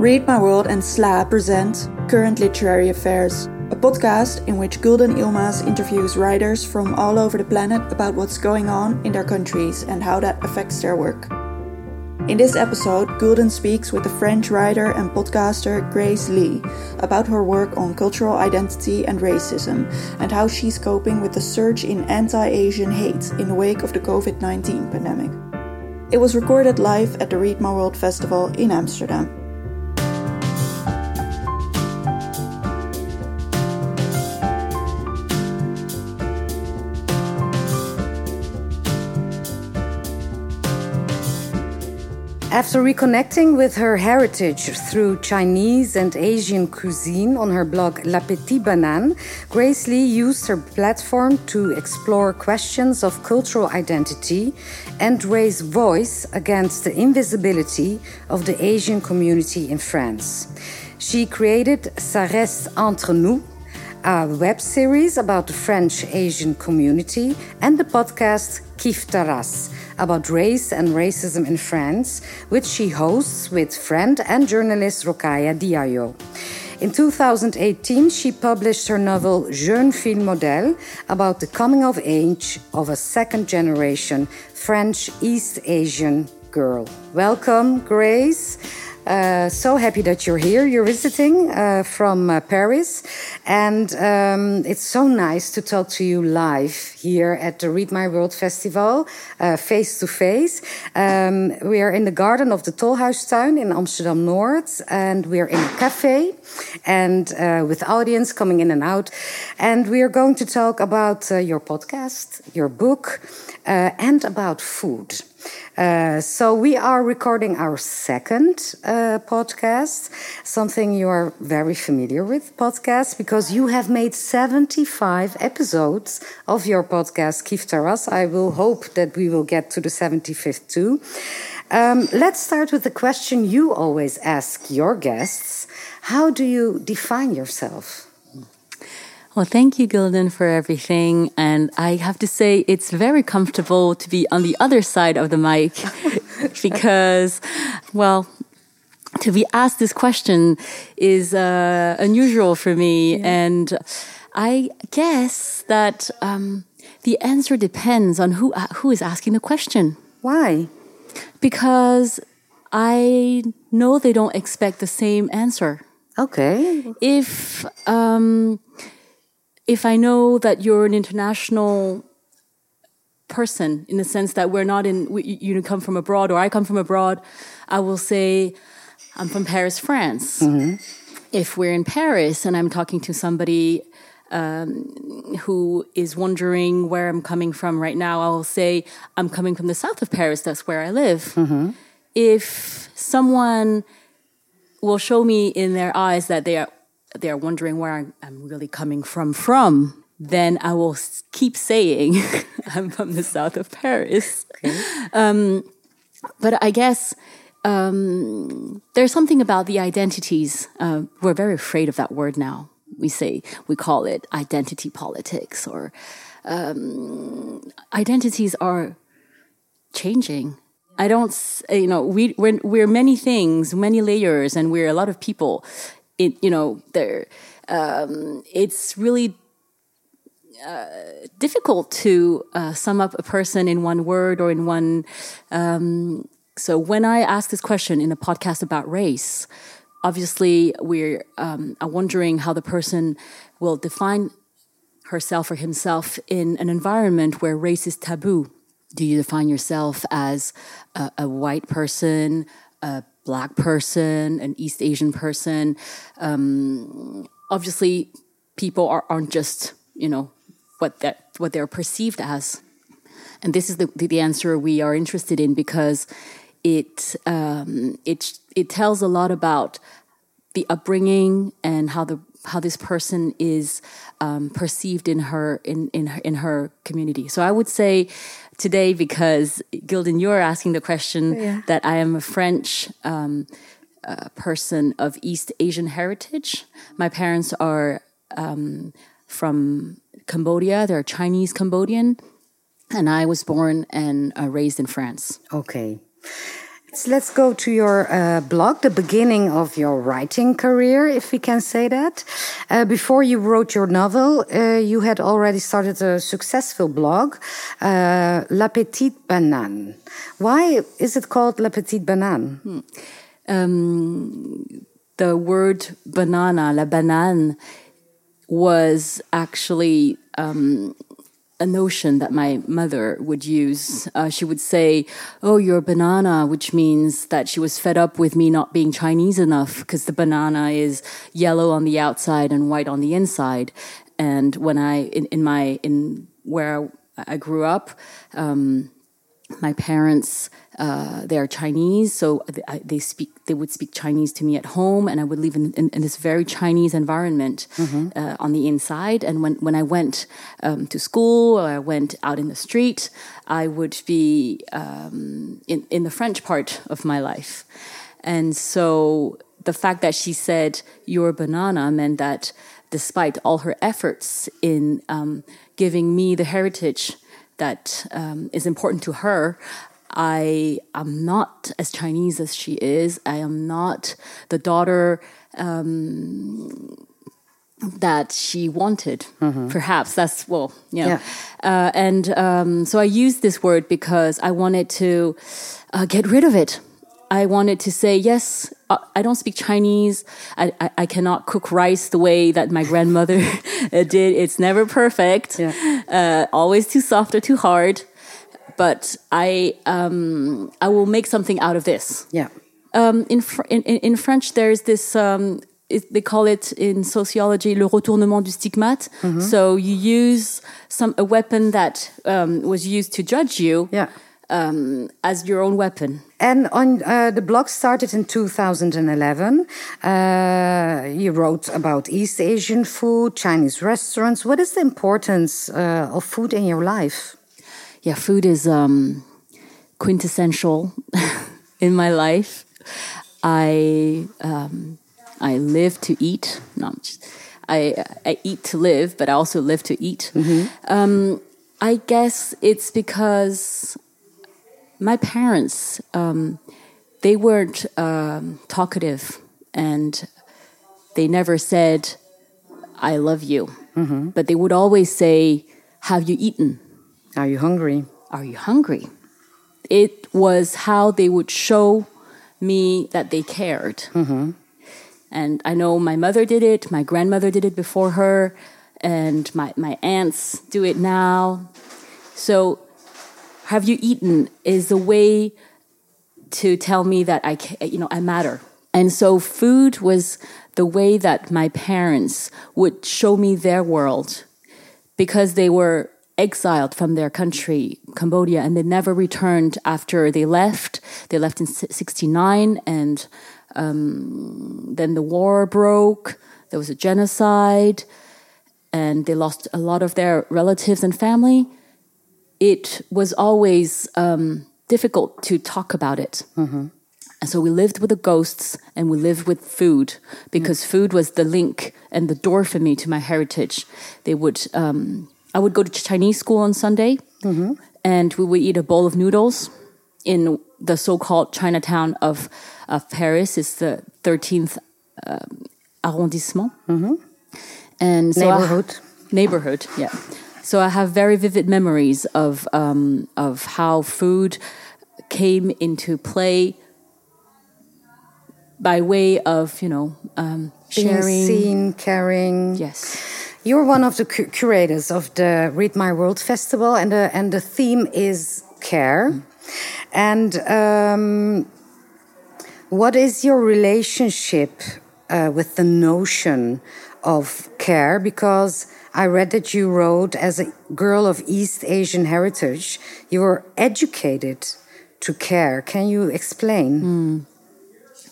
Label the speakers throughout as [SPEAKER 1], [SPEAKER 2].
[SPEAKER 1] Read My World and SLA present Current Literary Affairs, a podcast in which Gulden Yilmaz interviews writers from all over the planet about what's going on in their countries and how that affects their work. In this episode, Gulden speaks with the French writer and podcaster Grace Ly about her work on cultural identity and racism and how she's coping with the surge in anti Asian hate in the wake of the COVID 19 pandemic. It was recorded live at the Read My World Festival in Amsterdam.
[SPEAKER 2] After reconnecting with her heritage through Chinese and Asian cuisine on her blog La Petite Banane, Grace Ly used her platform to explore questions of cultural identity and raise voice against the invisibility of the Asian community in France. She created Ça entre nous, a web series about the French Asian community, and the podcast Kiffe ta race about race and racism in France, which she hosts with friend and journalist Rokhaya Diallo. In 2018, she published her novel Jeune Fille Modèle about the coming of age of a second generation French East Asian girl. Welcome, Grace. Uh, so happy that you're here. You're visiting uh, from uh, Paris, and um, it's so nice to talk to you live here at the Read My World Festival, face to face. We are in the garden of the Tolhuistuin in Amsterdam North, and we are in a cafe, and uh, with audience coming in and out, and we are going to talk about uh, your podcast, your book, and about food. Uh, so we are recording our second uh, podcast, something you are very familiar with podcast because you have made 75 episodes of your podcast Kiffe ta race. I will hope that we will get to the 75th too. Um, let's start with the question you always ask your guests. How do you define yourself?
[SPEAKER 3] Well, thank you, Gulden, for everything. And I have to say, it's very comfortable to be on the other side of the mic because, well, to be asked this question is uh, unusual for me. Yeah. And I guess that um, the answer depends on who, uh, who is asking the question.
[SPEAKER 2] Why?
[SPEAKER 3] Because I know they don't expect the same answer.
[SPEAKER 2] Okay.
[SPEAKER 3] If um, if I know that you're an international person in the sense that we're not in, we, you come from abroad or I come from abroad, I will say, I'm from Paris, France. Mm-hmm. If we're in Paris and I'm talking to somebody um, who is wondering where I'm coming from right now, I will say, I'm coming from the south of Paris, that's where I live. Mm-hmm. If someone will show me in their eyes that they are they're wondering where I'm really coming from from, then I will keep saying I'm from the south of Paris. Okay. Um, but I guess um, there's something about the identities. Uh, we're very afraid of that word now. We say we call it identity politics, or um, identities are changing. I don't, you know, we we're, we're many things, many layers, and we're a lot of people it, you know, there, um, it's really uh, difficult to uh, sum up a person in one word or in one. Um, so when I ask this question in a podcast about race, obviously we're um, wondering how the person will define herself or himself in an environment where race is taboo. Do you define yourself as a, a white person, a black person, an East Asian person. Um, obviously, people are, aren't just you know what that what they're perceived as, and this is the the answer we are interested in because it um, it it tells a lot about the upbringing and how the how this person is um, perceived in her in in her, in her community. So I would say today because Gulden, you're asking the question yeah. that I am a French um, uh, person of East Asian heritage. My parents are um, from Cambodia; they're Chinese Cambodian, and I was born and uh, raised in France.
[SPEAKER 2] Okay. Let's go to your uh, blog, the beginning of your writing career, if we can say that. Uh, before you wrote your novel, uh, you had already started a successful blog, uh, La Petite Banane. Why is it called La Petite Banane? Hmm. Um,
[SPEAKER 3] the word banana, la banane, was actually um, a notion that my mother would use. Uh, she would say, Oh, you're a banana, which means that she was fed up with me not being Chinese enough because the banana is yellow on the outside and white on the inside. And when I, in, in my, in where I grew up, um, my parents uh, they are Chinese, so they speak. They would speak Chinese to me at home, and I would live in, in, in this very Chinese environment mm-hmm. uh, on the inside. And when when I went um, to school or I went out in the street, I would be um, in in the French part of my life, and so the fact that she said "you're a banana" meant that despite all her efforts in um, giving me the heritage that um, is important to her, I am not as Chinese as she is. I am not the daughter um, that she wanted. Mm-hmm. Perhaps that's well, you know. yeah. Uh, and um, so I used this word because I wanted to uh, get rid of it. I wanted to say yes. Uh, I don't speak Chinese. I, I, I, cannot cook rice the way that my grandmother did. It's never perfect. Yeah. Uh, always too soft or too hard but I um, I will make something out of this.
[SPEAKER 2] Yeah.
[SPEAKER 3] Um, in, fr in, in French, there's this. Um, it, they call it in sociology le retournement du stigmate. Mm -hmm. So you use some a weapon that um, was used to judge you.
[SPEAKER 2] Yeah.
[SPEAKER 3] Um, as your own weapon.
[SPEAKER 2] And on uh, the blog started in 2011. Uh, you wrote about East Asian food, Chinese restaurants. What is the importance uh, of food in your life?
[SPEAKER 3] Yeah, food is um, quintessential in my life. I um, I live to eat. No, just, I I eat to live, but I also live to eat. Mm-hmm. Um, I guess it's because my parents um, they weren't um, talkative and they never said I love you, mm-hmm. but they would always say, "Have you eaten?"
[SPEAKER 2] Are you hungry?
[SPEAKER 3] Are you hungry? It was how they would show me that they cared. Mm-hmm. And I know my mother did it, my grandmother did it before her, and my, my aunts do it now. So, have you eaten is a way to tell me that I, you know, I matter. And so, food was the way that my parents would show me their world because they were exiled from their country, Cambodia, and they never returned after they left. They left in 69, and um, then the war broke. There was a genocide, and they lost a lot of their relatives and family. It was always um, difficult to talk about it. Mm-hmm. And so we lived with the ghosts and we lived with food because mm. food was the link and the door for me to my heritage. They would um, I would go to Chinese school on Sunday, mm-hmm. and we would eat a bowl of noodles in the so-called Chinatown of of Paris. It's the thirteenth uh, arrondissement, mm-hmm.
[SPEAKER 2] and so neighborhood.
[SPEAKER 3] I, neighborhood, yeah. So I have very vivid memories of um, of how food came into play by way of you know um, sharing,
[SPEAKER 2] Being seen, caring.
[SPEAKER 3] Yes.
[SPEAKER 2] You're one of the cu curators of the Read My World Festival, and the, and the theme is care. And um, what is your relationship uh, with the notion of care? Because I read that you wrote, as a girl of East Asian heritage, you were educated to care. Can you explain? Mm.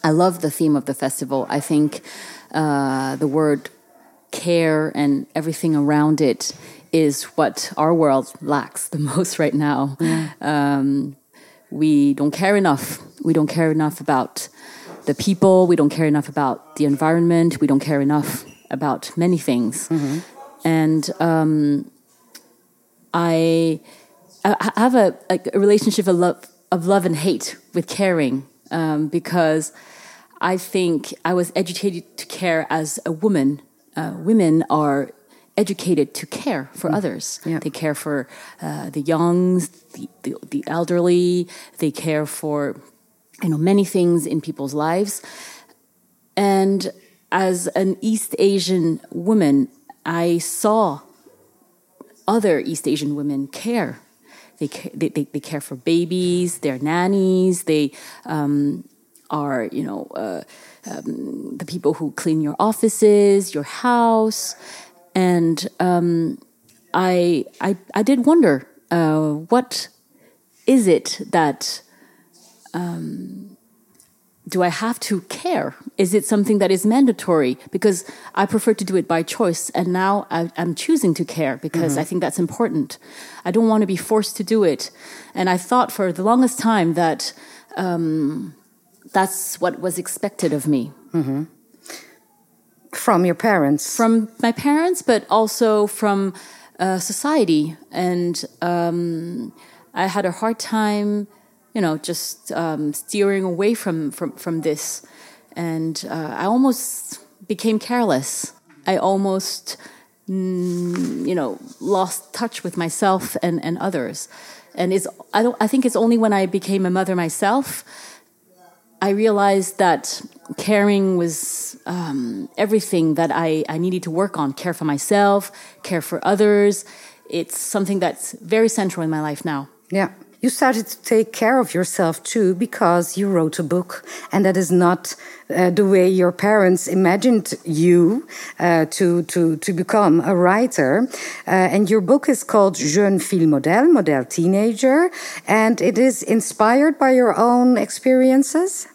[SPEAKER 3] I love the theme of the festival. I think uh, the word care and everything around it is what our world lacks the most right now. Yeah. Um, we don't care enough. We don't care enough about the people. We don't care enough about the environment. We don't care enough about many things. Mm-hmm. And um, I, I have a, a relationship, a love, of love and hate with caring um, because I think I was educated to care as a woman. Uh, women are educated to care for mm. others.
[SPEAKER 2] Yeah.
[SPEAKER 3] They care for uh, the youngs, the, the, the elderly. They care for you know many things in people's lives. And as an East Asian woman, I saw other East Asian women care they, they, they, care for babies, they're nannies, they um, are, you know, uh, um, the people who clean your offices, your house. And um, I, I, I did wonder uh, what is it that um, do I have to care? Is it something that is mandatory? Because I prefer to do it by choice, and now I, am choosing to care because mm-hmm. I think that's important. I don't want to be forced to do it. And I thought for the longest time that um, that's what was expected of me.
[SPEAKER 2] Mm-hmm. From your parents?
[SPEAKER 3] From my parents, but also from uh, society. And um, I had a hard time you know, just um, steering away from from from this, and uh, I almost became careless. I almost, mm, you know, lost touch with myself and and others. And it's I don't I think it's only when I became a mother myself, I realized that caring was um, everything that I, I needed to work on. Care for myself, care for others. It's something that's very central in my life now.
[SPEAKER 2] Yeah you started to take care of yourself too because you wrote a book and that is not uh, the way your parents imagined you uh, to, to, to become a writer. Uh, and your book is called Jeune Fille Modèle, Model Teenager, and it is inspired by your own experiences?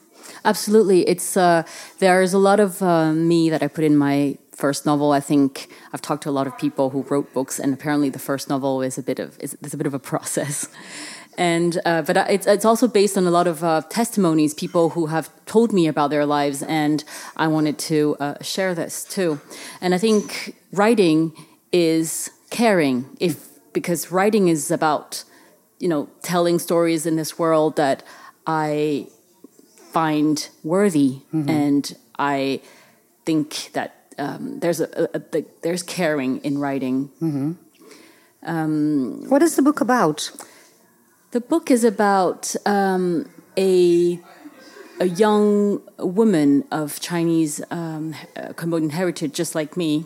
[SPEAKER 3] Absolutely. It's, uh, there's a lot of uh, me that I put in my first novel. I think I've talked to a lot of people who wrote books, and apparently the first novel is a bit of is, is a bit of a process and uh, but it's it's also based on a lot of uh, testimonies, people who have told me about their lives, and I wanted to uh, share this too. And I think writing is caring, if because writing is about you know telling stories in this world that I find worthy, mm-hmm. and I think that um, there's a, a, a, there's caring in writing.
[SPEAKER 2] Mm-hmm. Um, what is the book about?
[SPEAKER 3] The book is about um, a a young woman of Chinese um, uh, Cambodian heritage, just like me,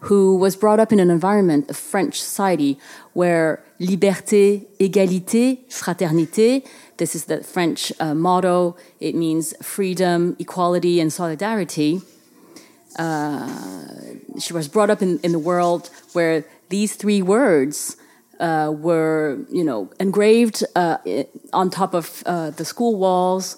[SPEAKER 3] who was brought up in an environment, of French society, where liberté, égalité, fraternité, this is the French uh, motto, it means freedom, equality, and solidarity. Uh, she was brought up in, in the world where these three words uh, were you know engraved uh, on top of uh, the school walls,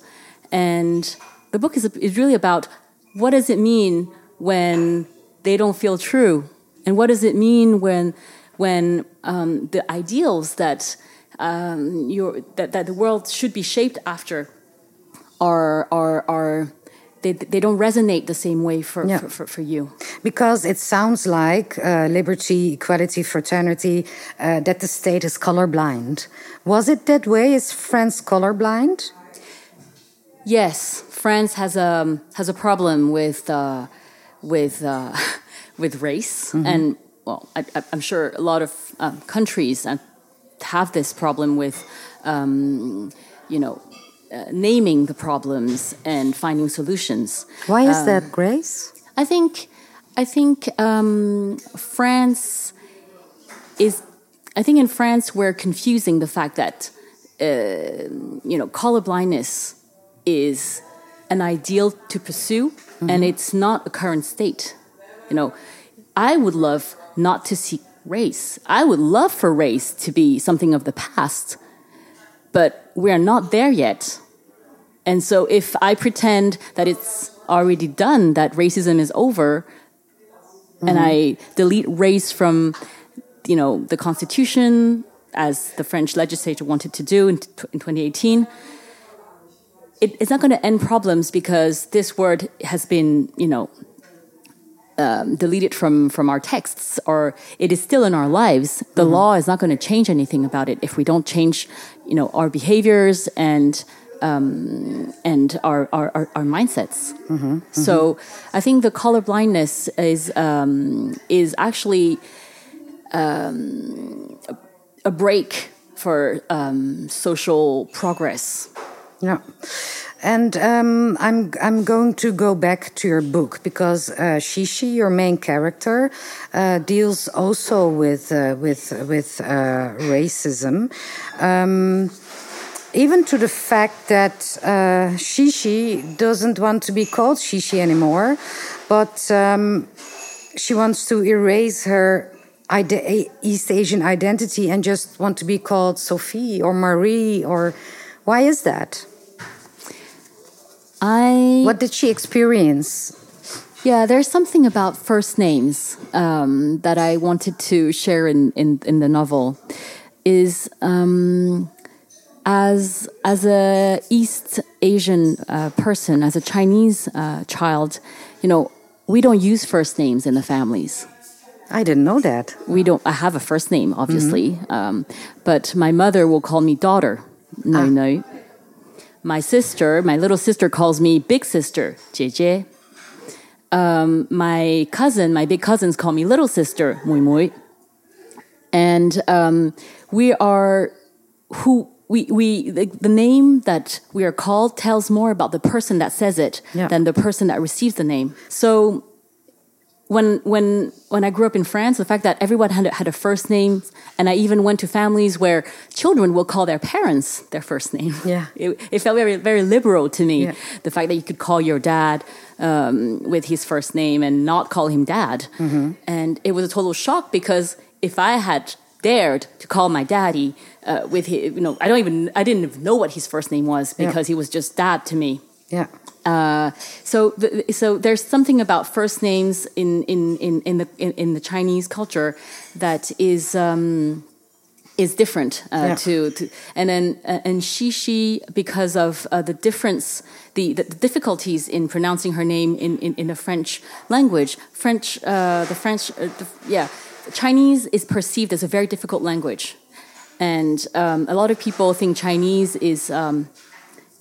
[SPEAKER 3] and the book is is really about what does it mean when they don't feel true, and what does it mean when when um, the ideals that um, that that the world should be shaped after are are are they, they don't resonate the same way for, yeah. for, for, for, you.
[SPEAKER 2] Because it sounds like uh, liberty, equality, fraternity, uh, that the state is colorblind. Was it that way? Is France colorblind?
[SPEAKER 3] Yes, France has a has a problem with uh, with uh, with race, mm -hmm. and well, I, am sure a lot of um, countries have this problem with, um, you know, uh, naming the problems and finding solutions.
[SPEAKER 2] Why is um, that, Grace?
[SPEAKER 3] I think I think um, France is. I think in France we're confusing the fact that uh, you know colorblindness is an ideal to pursue, mm -hmm. and it's not a current state. You know, I would love not to see race. I would love for race to be something of the past but we're not there yet. And so if I pretend that it's already done, that racism is over, mm-hmm. and I delete race from, you know, the constitution, as the French legislature wanted to do in, in 2018, it, it's not going to end problems because this word has been, you know, um, delete it from from our texts or it is still in our lives the law is not going to change anything about it if we don't change you know our behaviors and um, and our, our, our, our mindsets. So I think the color blindness is um, is actually um, a, a break for um, social progress.
[SPEAKER 2] Yeah. And um, I'm I'm going to go back to your book because uh, Shishi, your main character, uh, deals also with uh, with with uh, racism, um, even to the fact that uh, Shishi doesn't want to be called Shishi anymore, but um, she wants to erase her East Asian identity and just want to be called Sophie or Marie or why is that?
[SPEAKER 3] I
[SPEAKER 2] What did she experience?
[SPEAKER 3] Yeah, there's something about first names um, that I wanted to share in, in, in the novel. Is um, as as a East Asian uh, person, as a Chinese uh, child, you know, we don't use first names in the families.
[SPEAKER 2] I didn't know that.
[SPEAKER 3] We don't. I have a first name, obviously, um, but my mother will call me daughter. No, no my sister, my little sister, calls me big sister, JJ. Um, my cousin, my big cousins, call me little sister, Mui Mui. And um, we are who we, we the, the, name that we are called tells more about the person that says it
[SPEAKER 2] yeah.
[SPEAKER 3] than the person that receives the name. So when when when I grew up in France, the fact that everyone had a, had a first name, and I even went to families where children will call their parents their first name.
[SPEAKER 2] Yeah.
[SPEAKER 3] it, it felt very very liberal to me.
[SPEAKER 2] Yeah.
[SPEAKER 3] The fact that you could call your dad um, with his first name and not call him dad,
[SPEAKER 2] Mm-hmm.
[SPEAKER 3] and it was a total shock because if I had dared to call my daddy uh, with his, you know, I don't even I didn't even know what his first name was
[SPEAKER 2] Yeah.
[SPEAKER 3] because he was just dad to me.
[SPEAKER 2] Yeah.
[SPEAKER 3] Uh, so, the, so there's something about first names in in in, in the in, in the Chinese culture that is um, is different uh,
[SPEAKER 2] Yeah.
[SPEAKER 3] to, to and then uh, and Shishi because of uh, the difference the, the difficulties in pronouncing her name in in, in the French language French uh, the French uh, the, yeah Chinese is perceived as a very difficult language and um, a lot of people think Chinese is um,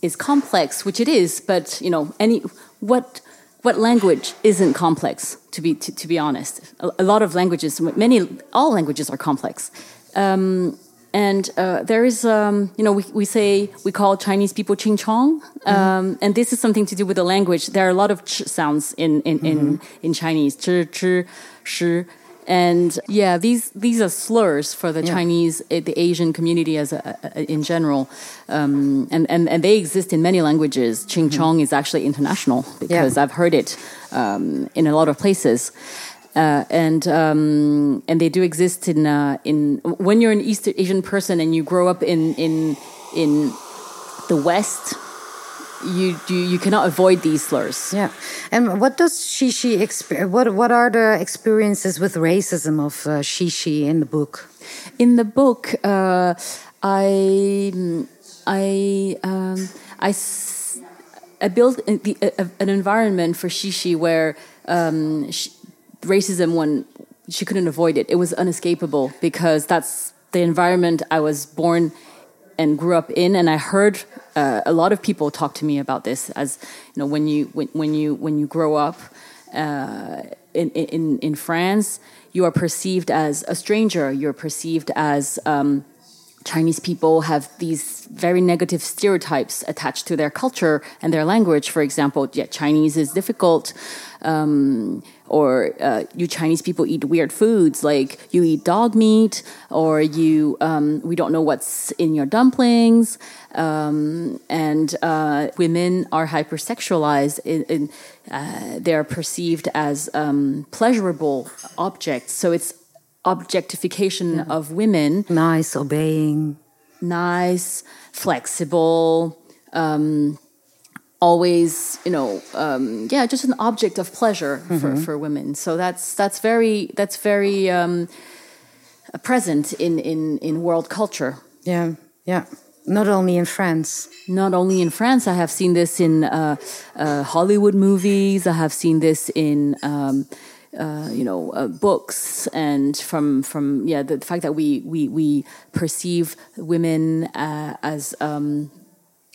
[SPEAKER 3] is complex, which it is. But you know, any what what language isn't complex? To be to, to be honest, a, a lot of languages, many all languages are complex. Um, and uh, there is, um, you know, we, we say we call Chinese people ching chong, um, and this is something to do with the language. There are a lot of ch sounds in in, in, in Chinese, zhi, zhi, shi, and yeah, these these are slurs for the Chinese, uh, the Asian community as a, in general, um, and, and and they exist in many languages. Ching chong is actually international because I've heard it um, in a lot of places. Uh, and um, and they do exist in uh, in when you're an East Asian person and you grow up in in in the West, you you, you cannot avoid these slurs.
[SPEAKER 2] Yeah. And what does Shishi exp- what what are the experiences with racism of uh, Shishi in the book?
[SPEAKER 3] In the book, uh, I I um, I, s- I built a- a, an environment for Shishi where um, sh racism when she couldn't avoid it. It was unescapable because that's the environment I was born and grew up in, and I heard uh, a lot of people talk to me about this. As you know, when you when, when you when you grow up uh, in, in in France, you are perceived as a stranger. You're perceived as um, Chinese people have these very negative stereotypes attached to their culture and their language. For example, yeah, Chinese is difficult, um, or uh, you Chinese people eat weird foods, like you eat dog meat, or you um, we don't know what's in your dumplings, um, and uh, women are hypersexualized. In, in, uh, they are perceived as um, pleasurable objects. So it's objectification of women
[SPEAKER 2] Nice, obeying.
[SPEAKER 3] nice, flexible, um, always, you know, um, yeah, just an object of pleasure for, for women. So that's that's very that's very um, present in, in in world culture.
[SPEAKER 2] Yeah. Yeah. Not only in France.
[SPEAKER 3] Not only in France, I have seen this in uh, uh, Hollywood movies. I have seen this in um, uh, you know uh, books and from from yeah the, the, fact that we we we perceive women uh, as um,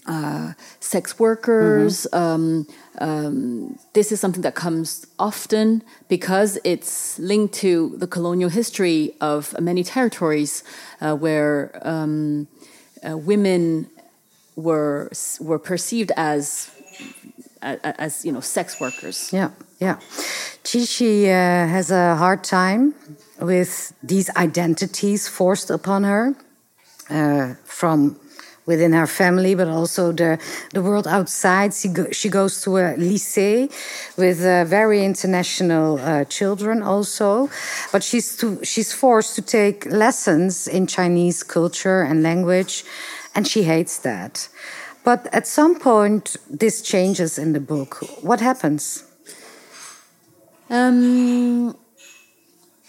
[SPEAKER 3] uh, sex workers. Mm-hmm. Um, um, this is something that comes often because it's linked to the colonial history of many territories uh, where um, uh, women were were perceived as as you know sex workers.
[SPEAKER 2] Yeah, yeah. Chi uh, has a hard time with these identities forced upon her uh, from within her family, but also the, the world outside. She, go, she goes to a lycée with uh, very international uh, children also, but she's, to, she's forced to take lessons in Chinese culture and language, and she hates that. But at some point, this changes in the book. What happens?
[SPEAKER 3] Um,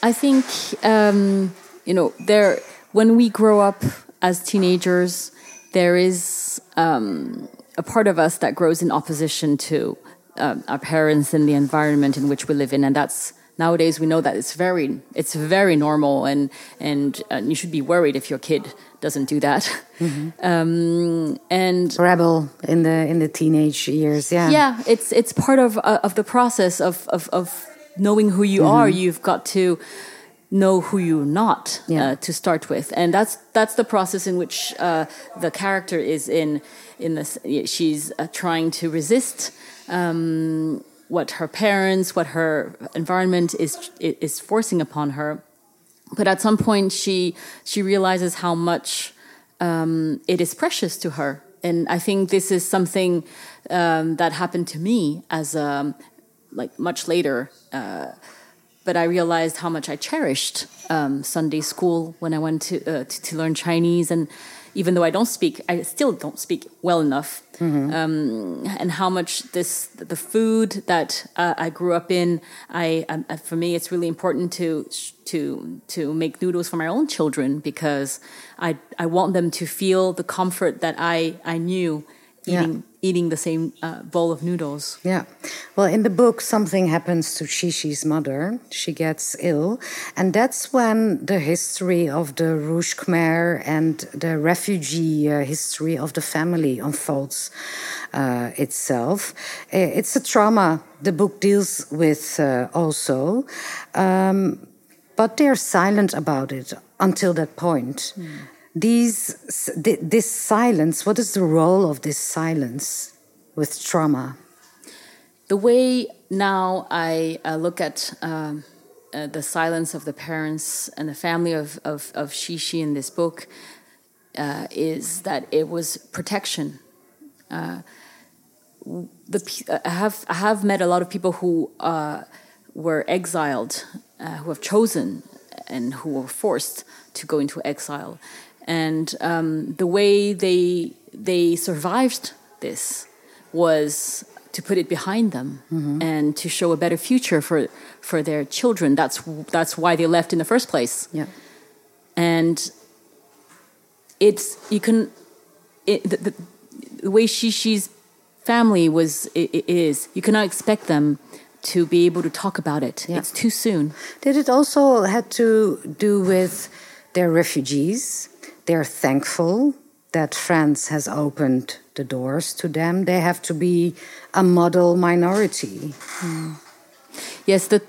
[SPEAKER 3] I think, um, you know, there, when we grow up as teenagers, there is um, a part of us that grows in opposition to uh, our parents and the environment in which we live in, and that's nowadays we know that it's very it's very normal, and and uh, you should be worried if your kid doesn't do that. Mm-hmm. Um, and
[SPEAKER 2] rebel in the in the teenage years, yeah,
[SPEAKER 3] yeah, it's it's part of uh, of the process of of, of knowing who you mm-hmm. are. You've got to know who you're not yeah. uh, to start with, and that's that's the process in which uh, the character is in. In this, she's uh, trying to resist um, what her parents, what her environment is is forcing upon her. But at some point, she she realizes how much um, it is precious to her, and I think this is something um, that happened to me as a like much later. Uh, but I realized how much I cherished um, Sunday school when I went to, uh, to, to learn Chinese, and even though I don't speak, I still don't speak well enough, mm-hmm. um, and how much this the food that uh, I grew up in. I, I, for me, it's really important to to to make noodles for my own children because I I want them to feel the comfort that I I knew eating yeah eating the same uh, bowl of noodles.
[SPEAKER 2] Yeah. Well, in the book, something happens to Shishi's mother. She gets ill. And that's when the history of the Rouge Khmer and the refugee uh, history of the family unfolds uh, itself. It's a trauma the book deals with uh, also. Um, but they're silent about it until that point. Mm these this silence what is the role of this silence with trauma?
[SPEAKER 3] The way now i uh, look at um, uh, the silence of the parents and the family of, of, of shishi in this book uh, is that it was protection. Uh, the, I, have, I have met a lot of people who uh, were exiled uh, who have chosen and who were forced to go into exile and um, the way they they survived this was to put it behind them mm-hmm. and to show a better future for for their children. That's that's why they left in the first place.
[SPEAKER 2] Yeah,
[SPEAKER 3] and it's you can it, the, the, the way Shishi's family was it, is you cannot expect them to be able to talk about it. Yeah. It's too soon.
[SPEAKER 2] Did it also had to do with their refugees? They're thankful that France has opened the doors to them. They have to be a model minority.
[SPEAKER 3] Mm. Yes, the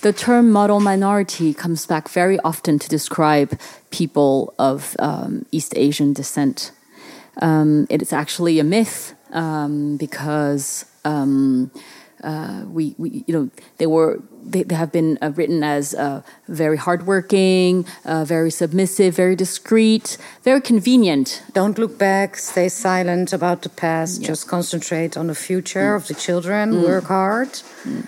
[SPEAKER 3] the term model minority comes back very often to describe people of um, East Asian descent. Um, it is actually a myth um, because um, uh, we, we, you know, they were they, they have been uh, written as uh, very hardworking, uh, very submissive, very discreet, very convenient.
[SPEAKER 2] Don't look back, stay silent about the past, yeah. just concentrate on the future mm. of the children, mm. work hard. Mm.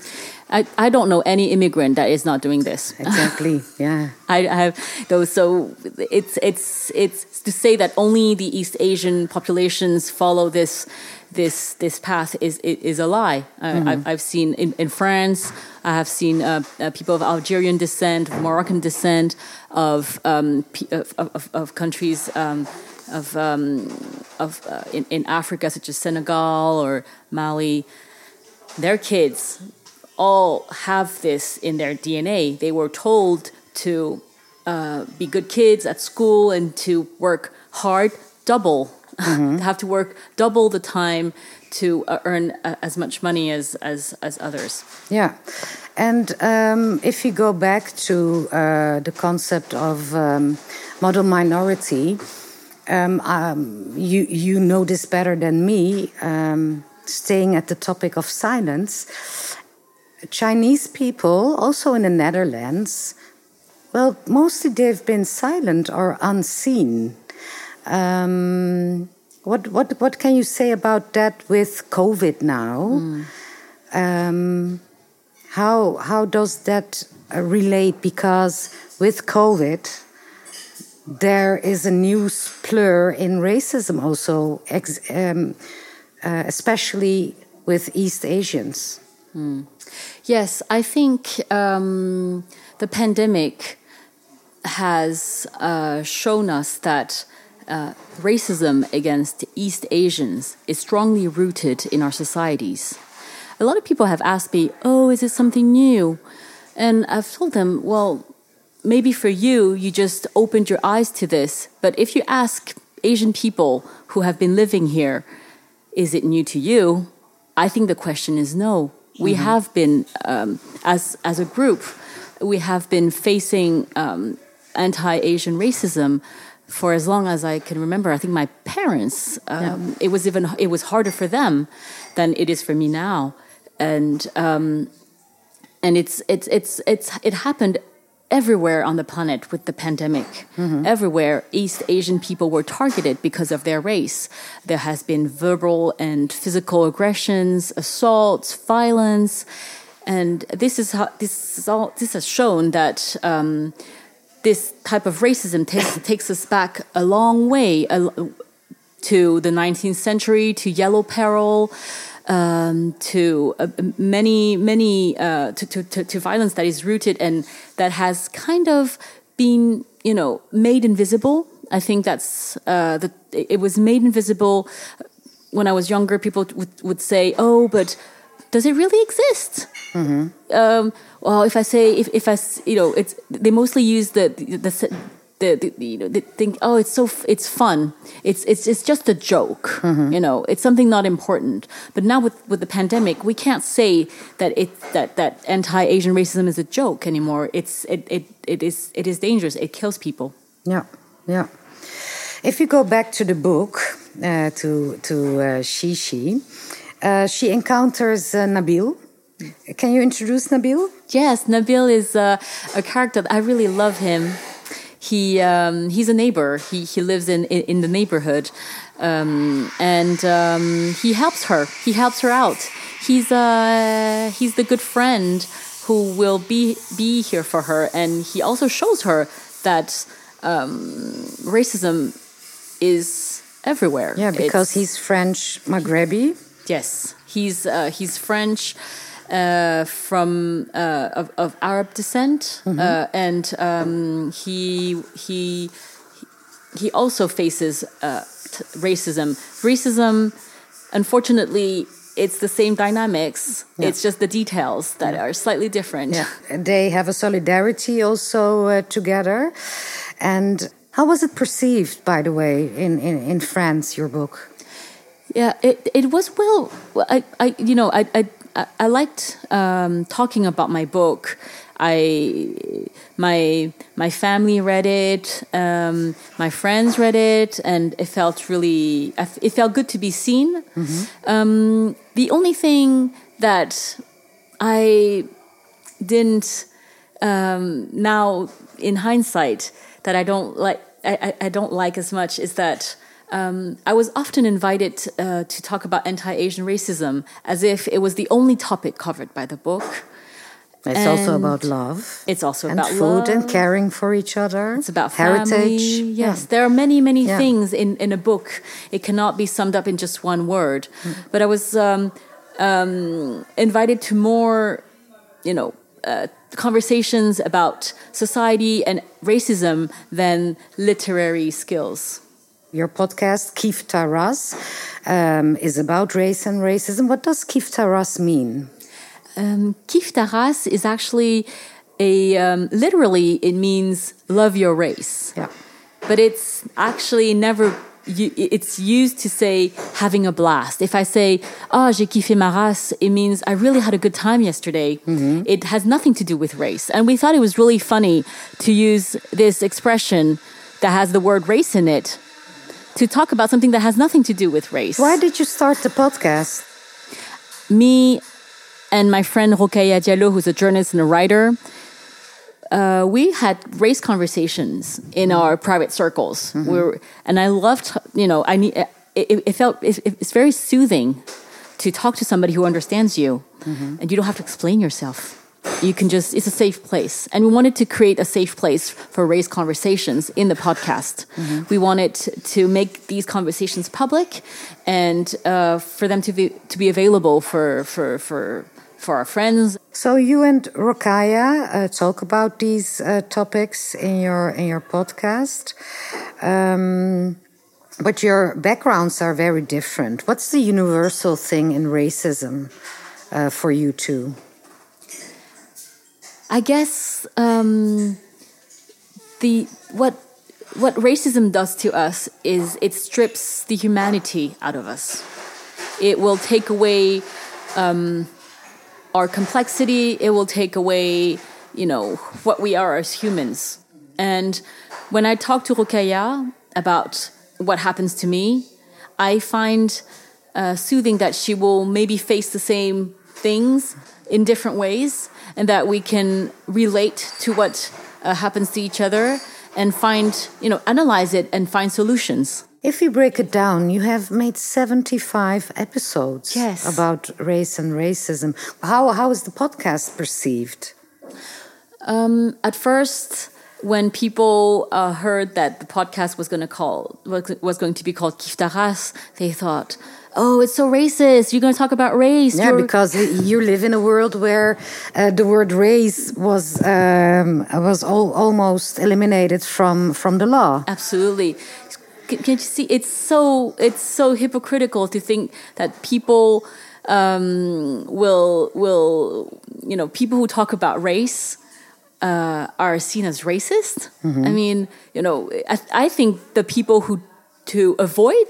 [SPEAKER 3] I, I don't know any immigrant that is not doing this.
[SPEAKER 2] Exactly. Yeah.
[SPEAKER 3] I, I have those. So it's it's it's to say that only the East Asian populations follow this this this path is is a lie. Mm-hmm. I've, I've, seen in, in, France. I have seen uh, uh, people of Algerian descent, of Moroccan descent, of um, of, of, of, countries um, of um, of uh, in, in Africa, such as Senegal or Mali. Their kids all have this in their DNA. They were told to uh, be good kids at school and to work hard, double, mm-hmm. have to work double the time to uh, earn uh, as much money as, as, as others.
[SPEAKER 2] Yeah. And um, if you go back to uh, the concept of um, model minority, um, um you, you know this better than me, um, staying at the topic of silence. Chinese people, also in the Netherlands, well, mostly they've been silent or unseen. Um, what what what can you say about that with COVID now? Mm. Um, how how does that uh, relate? Because with COVID, there is a new splur in racism, also, um, uh, especially with East Asians. Mm.
[SPEAKER 3] Yes, I think um, the pandemic has uh, shown us that uh, racism against East Asians is strongly rooted in our societies. A lot of people have asked me, Oh, is it something new? And I've told them, Well, maybe for you, you just opened your eyes to this. But if you ask Asian people who have been living here, is it new to you? I think the question is no. We mm-hmm. have been, um, as, as a group, we have been facing um, anti Asian racism for as long as I can remember. I think my parents, um, yeah. it was even it was harder for them than it is for me now, and um, and it's it's it's it's it happened everywhere on the planet with the pandemic. Mm-hmm. Everywhere, East Asian people were targeted because of their race. There has been verbal and physical aggressions, assaults, violence, and this is how this is all. This has shown that. Um, this type of racism takes, takes us back a long way to the 19th century, to yellow peril, um, to uh, many, many, uh, to, to, to, violence that is rooted and that has kind of been, you know, made invisible. I think that's uh, the, it was made invisible when I was younger. People would, would say, "Oh, but does it really exist?" Mm-hmm. Um, well, if I say if, if I you know it's they mostly use the the, the the, the, you know they think oh it's so it's fun it's it's it's just a joke mm-hmm. you know it's something not important but now with with the pandemic we can't say that it that that anti-asian racism is a joke anymore it's it it, it is it is dangerous it kills people
[SPEAKER 2] yeah yeah if you go back to the book uh, to to uh, Shishi uh, she encounters uh, Nabil can you introduce Nabil?
[SPEAKER 3] Yes, Nabil is uh, a character. I really love him. He um, he's a neighbor. He he lives in in, in the neighborhood, um, and um, he helps her. He helps her out. He's uh he's the good friend who will be be here for her, and he also shows her that um, racism is everywhere.
[SPEAKER 2] Yeah, because it's, he's French Maghrebi.
[SPEAKER 3] Yes, he's uh, he's French uh, from uh, of, of, Arab descent, mm -hmm. and um, he he he also faces uh, racism. Racism, unfortunately, it's the same dynamics. Yeah. It's just the details that yeah. are slightly different.
[SPEAKER 2] Yeah. They have a solidarity also uh, together. And how was it perceived, by the way, in, in, in France, your book?
[SPEAKER 3] Yeah, it, it was well. I, I you know I, I I, I liked um, talking about my book. I my my family read it, um, my friends read it, and it felt really it felt good to be seen. Mm-hmm. Um, the only thing that I didn't um, now in hindsight that I don't like I, I don't like as much is that um, I was often invited uh, to talk about anti Asian racism as if it was the only topic covered by the book.
[SPEAKER 2] It's and also about love.
[SPEAKER 3] It's also
[SPEAKER 2] and
[SPEAKER 3] about
[SPEAKER 2] food
[SPEAKER 3] love.
[SPEAKER 2] and caring for each other.
[SPEAKER 3] It's about
[SPEAKER 2] heritage.
[SPEAKER 3] Family. Yes, yeah. there are many, many yeah. things in, in a book. It cannot be summed up in just one word. Mm. But I was um, um, invited to more, you know, uh, conversations about society and racism than literary skills.
[SPEAKER 2] Your podcast, Kiffe ta race, um, is about race and racism. What does Kiffe ta race mean?
[SPEAKER 3] Um, Kiffe ta race is actually a um, literally it means love your race.
[SPEAKER 2] Yeah.
[SPEAKER 3] But it's actually never. It's used to say having a blast. If I say, "Oh, j'ai kiffé ma race," it means I really had a good time yesterday. It has nothing to do with race, and we thought it was really funny to use this expression that has the word race in it to talk about something that has nothing to do with race.
[SPEAKER 2] Why did you start the podcast?
[SPEAKER 3] Me and my friend Rokhaya Diallo, who's a journalist and a writer, uh, we had race conversations in mm-hmm. our private circles. Mm-hmm. We were, and I loved, you know, I need. It, it felt it, it's very soothing to talk to somebody who understands you, mm-hmm. and you don't have to explain yourself. You can just, it's a safe place. And we wanted to create a safe place for race conversations in the podcast. We wanted to make these conversations public and uh, for them to be, to be available for, for, for, for our friends.
[SPEAKER 2] So you and Rokhaya uh, talk about these uh, topics in your in your podcast, um, but your backgrounds are very different. What's the universal thing in racism uh, for you two?
[SPEAKER 3] I guess um, the what what racism does to us is it strips the humanity out of us. It will take away um, our complexity. It will take away, you know, what we are as humans. And when I talk to Rokhaya about what happens to me, I find uh, soothing that she will maybe face the same things in different ways and that we can relate to what uh, happens to each other and find, you know, analyze it and find solutions.
[SPEAKER 2] If we break it down, you have made 75 episodes
[SPEAKER 3] Yes.
[SPEAKER 2] about race and racism. How, how is the podcast perceived?
[SPEAKER 3] Um, at first, when people uh, heard that the podcast was going to call was, was going to be called Kiffe ta race, they thought, "Oh, it's so racist! You're going to talk about race."
[SPEAKER 2] Yeah,
[SPEAKER 3] You're-
[SPEAKER 2] because you live in a world where uh, the word race was um, was al almost eliminated from from the law.
[SPEAKER 3] Absolutely. Can, can you see? It's so it's so hypocritical to think that people um, will will you know people who talk about race uh, are seen as racist. I mean, you know, I, I think the people who to avoid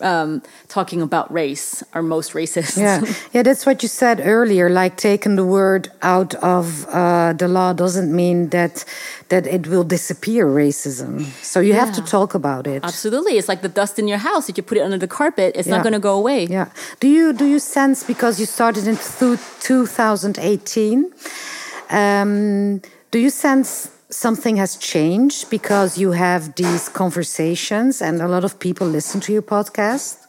[SPEAKER 3] um, talking about race are most racist.
[SPEAKER 2] Yeah, yeah, that's what you said earlier. Like taking the word out of uh, the law doesn't mean that that it will disappear racism. So you have to talk about it.
[SPEAKER 3] Absolutely, it's like the dust in your house. If you put it under the carpet, it's
[SPEAKER 2] Yeah.
[SPEAKER 3] not going to go away.
[SPEAKER 2] Yeah. Do you do you sense because you started in thu- 2018? Um, do you sense something has changed because you have these conversations and a lot of people listen to your podcast?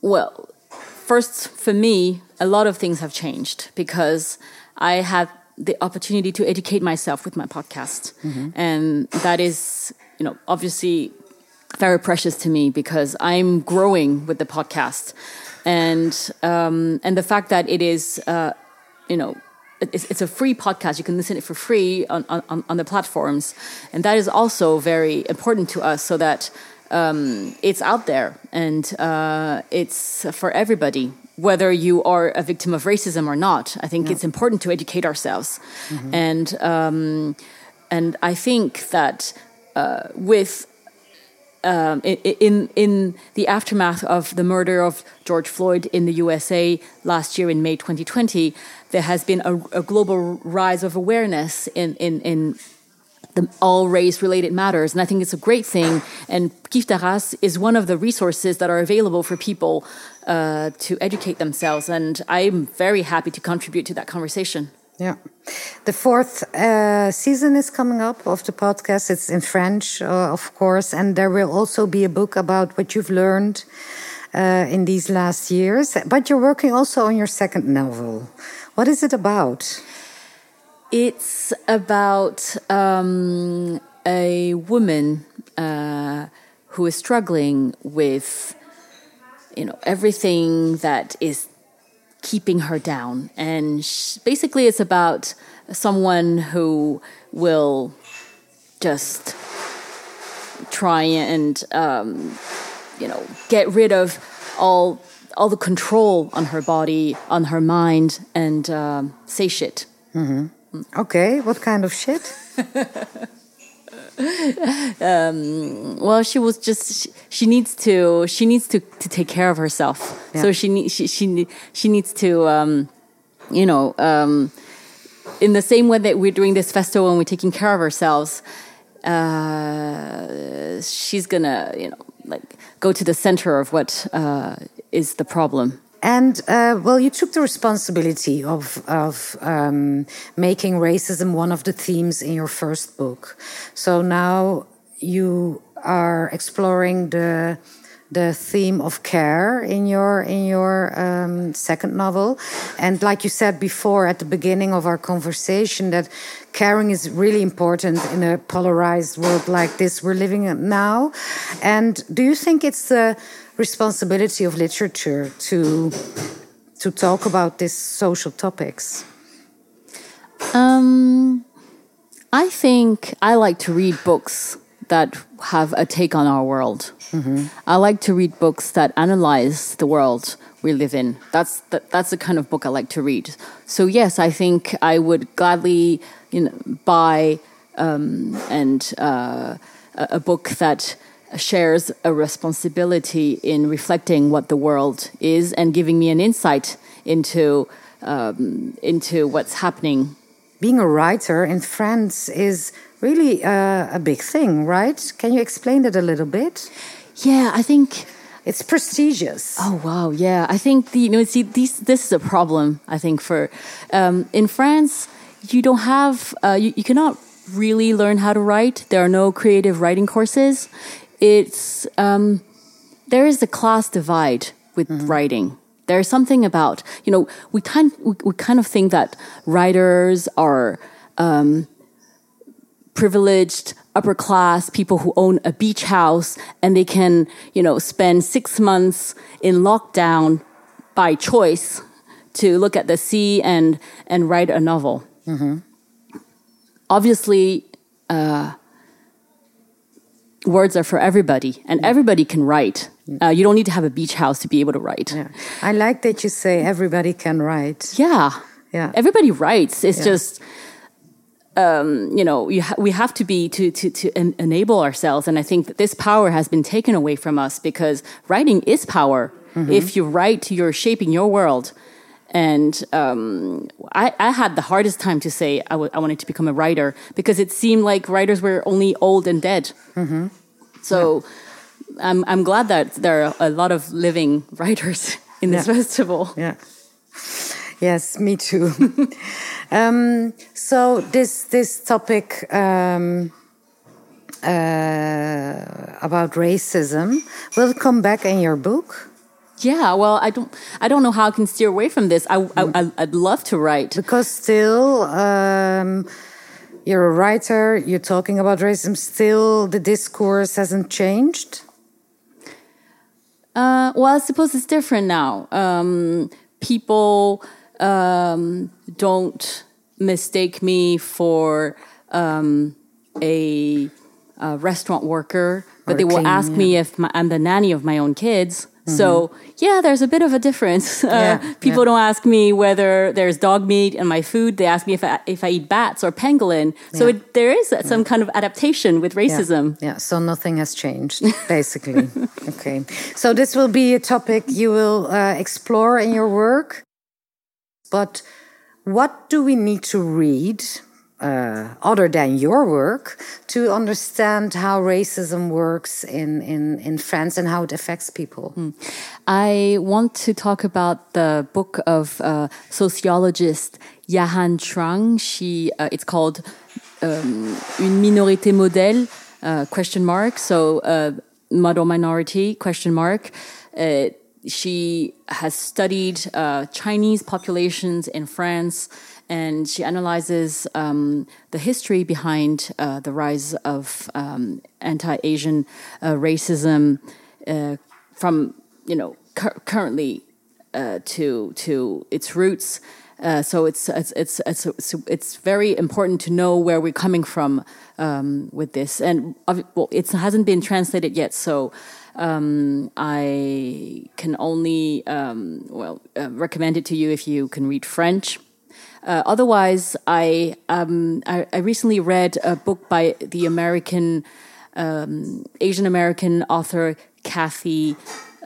[SPEAKER 3] Well, first, for me, a lot of things have changed because I had the opportunity to educate myself with my podcast. And that is, you know, obviously very precious to me because I'm growing with the podcast. And, um, and the fact that it is, uh, you know, it's, it's a free podcast. You can listen to it for free on, on, on the platforms. And that is also very important to us so that um, it's out there and uh, it's for everybody, whether you are a victim of racism or not. I think it's important to educate ourselves. And, um, and I think that uh, with um, in in the aftermath of the murder of George Floyd in the USA last year in May 2020, there has been a, a global rise of awareness in in in the all race related matters, and I think it's a great thing. And Kiffe ta race is one of the resources that are available for people uh, to educate themselves, and I'm very happy to contribute to that conversation.
[SPEAKER 2] Yeah. The fourth uh, season is coming up of the podcast. It's in French, uh, of course, and there will also be a book about what you've learned uh, in these last years. But you're working also on your second novel. What is it about?
[SPEAKER 3] It's about um, a woman uh, who is struggling with, you know, everything that is keeping her down, and sh- basically, it's about someone who will just try and um, you know get rid of all all the control on her body, on her mind, and um, say shit.
[SPEAKER 2] Okay, what kind of shit?
[SPEAKER 3] Well, she was just she, she needs to she needs to, to take care of herself.
[SPEAKER 2] Yeah.
[SPEAKER 3] So she need she she she needs to um, you know um, in the same way that we're doing this festival and we're taking care of ourselves. Uh, she's gonna you know like go to the center of what uh, is the problem.
[SPEAKER 2] And uh, well, you took the responsibility of of um, making racism one of the themes in your first book. So now you are exploring the the theme of care in your in your um, second novel, and like you said before at the beginning of our conversation, that caring is really important in a polarized world like this we're living in now. And do you think it's the responsibility of literature to to talk about these social topics?
[SPEAKER 3] Um, I think I like to read books that have a take on our world. I like to read books that analyze the world we live in. That's the, that's the kind of book I like to read. So yes, I think I would gladly you know buy um, and uh, a, a book that shares a responsibility in reflecting what the world is and giving me an insight into um, into what's happening
[SPEAKER 2] Being a writer in France is really uh, a big thing, right? Can you explain that a little bit?
[SPEAKER 3] Yeah, I think.
[SPEAKER 2] It's prestigious.
[SPEAKER 3] Oh wow, yeah. I think the you know see these this is a problem. I think for um, in France you don't have uh, you, you cannot really learn how to write. There are no creative writing courses. It's um, there is a class divide with writing. There's something about you know we kind we, we kind of think that writers are um, privileged upper class people who own a beach house and they can you know spend six months in lockdown by choice to look at the sea and and write a novel. Obviously uh, words are for everybody and everybody can write uh, you don't need to have a beach house to be able to write
[SPEAKER 2] Yeah. I like that you say everybody can write.
[SPEAKER 3] yeah.
[SPEAKER 2] Yeah.
[SPEAKER 3] Everybody writes. It's
[SPEAKER 2] Yeah.
[SPEAKER 3] just, um, you know, you ha- we have to be to to to en- enable ourselves, and I think that this power has been taken away from us because writing is power.
[SPEAKER 2] Mm-hmm.
[SPEAKER 3] If you write, you're shaping your world. And um, I, I had the hardest time to say I, w- I wanted to become a writer because it seemed like writers were only old and dead.
[SPEAKER 2] Mm-hmm.
[SPEAKER 3] So I'm I'm glad that there are a lot of living writers in this
[SPEAKER 2] Yeah.
[SPEAKER 3] festival.
[SPEAKER 2] Yeah. Yes, me too. um, so this this topic um, uh, about racism will come back in your book
[SPEAKER 3] Yeah, well, I don't, I don't know how I can steer away from this. I, I, I I'd love to write.
[SPEAKER 2] because still um, you're a writer. You're talking about racism. Still, the discourse hasn't changed.
[SPEAKER 3] Uh, well, I suppose it's different now. Um, people um, don't mistake me for um, a, a restaurant worker, but
[SPEAKER 2] Or
[SPEAKER 3] they will ask me if my, I'm the nanny of my own kids. So yeah, there's a bit of a difference. Uh, people
[SPEAKER 2] yeah.
[SPEAKER 3] don't ask me whether there's dog meat in my food. They ask me if I, if I eat bats or pangolin. So
[SPEAKER 2] Yeah.
[SPEAKER 3] it, there is some kind of adaptation with racism.
[SPEAKER 2] Yeah, yeah, so nothing has changed, basically. okay. So this will be a topic you will uh, explore in your work. But what do we need to read, uh, other than your work, to understand how racism works in, in, in France and how it affects people?
[SPEAKER 3] I want to talk about the book of uh, sociologist Ya-Han Chuang. She, uh, it's called um, Une minorité modèle, uh, question mark. So, uh, model minority, question mark. Uh, she has studied Chinese populations in France and she analyzes um, the history behind uh, the rise of um, anti-Asian uh, racism uh, from you know cur- currently uh, to to its roots Uh, so it's it's, it's it's it's very important to know where we're coming from um, with this, and well, it hasn't been translated yet. So um, I can only um, well uh, recommend it to you if you can read French. Uh, otherwise, I, um, I, I recently read a book by the American um, Asian American author Cathy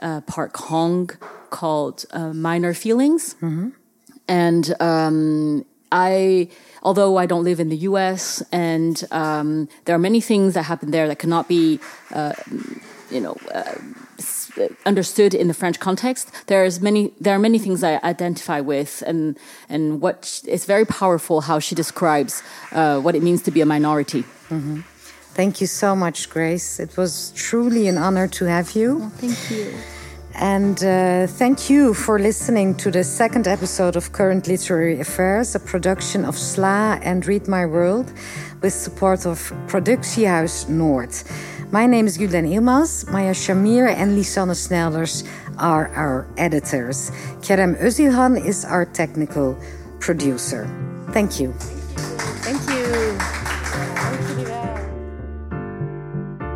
[SPEAKER 3] uh, Park Hong called uh, Minor Feelings. Mm-hmm. And um, I, although I don't live in the U.S., and um, there are many things that happen there that cannot be, uh, you know, uh, understood in the French context. There's many, there are many things I identify with, and and what it's very powerful how she describes uh, what it means to be a minority.
[SPEAKER 2] Mm-hmm. Thank you so much, Grace. It was truly an honor to have you.
[SPEAKER 3] Well, thank you.
[SPEAKER 2] And uh, thank you for listening to the second episode of Current Literary Affairs, a production of SLA and Read My World, with support of Productiehuis Noord. My name is Gudlen Ilmaz. Maya Shamir and Lisanne Snelders are our editors. Kerem Özilhan is our technical producer. Thank you.
[SPEAKER 3] Thank you.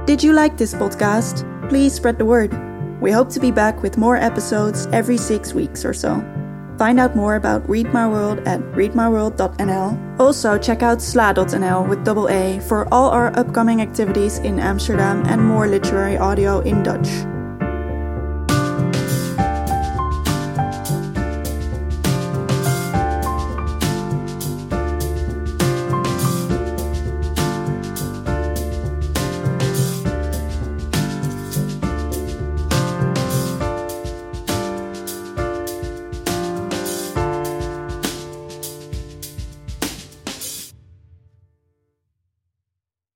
[SPEAKER 1] Did you like this podcast? Please spread the word. We hope to be back with more episodes every six weeks or so. Find out more about Read My World at readmyworld.nl. Also, check out sla.nl with double A for all our upcoming activities in Amsterdam and more literary audio in Dutch.